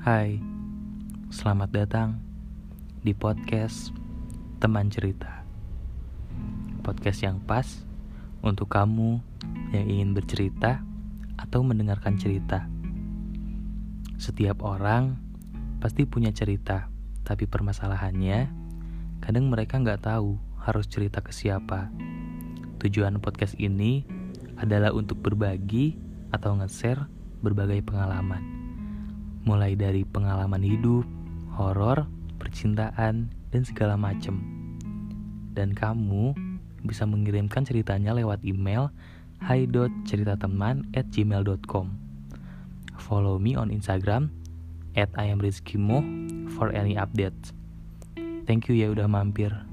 Hai, selamat datang di podcast Teman Cerita. Podcast yang pas untuk kamu yang ingin bercerita atau mendengarkan cerita. Setiap orang pasti punya cerita, tapi permasalahannya kadang mereka nggak tahu harus cerita ke siapa. Tujuan podcast ini adalah untuk berbagi atau nge-share berbagai pengalaman. Mulai dari pengalaman hidup, horor, percintaan, dan segala macem. Dan kamu bisa mengirimkan ceritanya lewat email hi.ceritateman at gmail.com Follow me on Instagram at ayamrizkimo for any updates. Thank you ya udah mampir.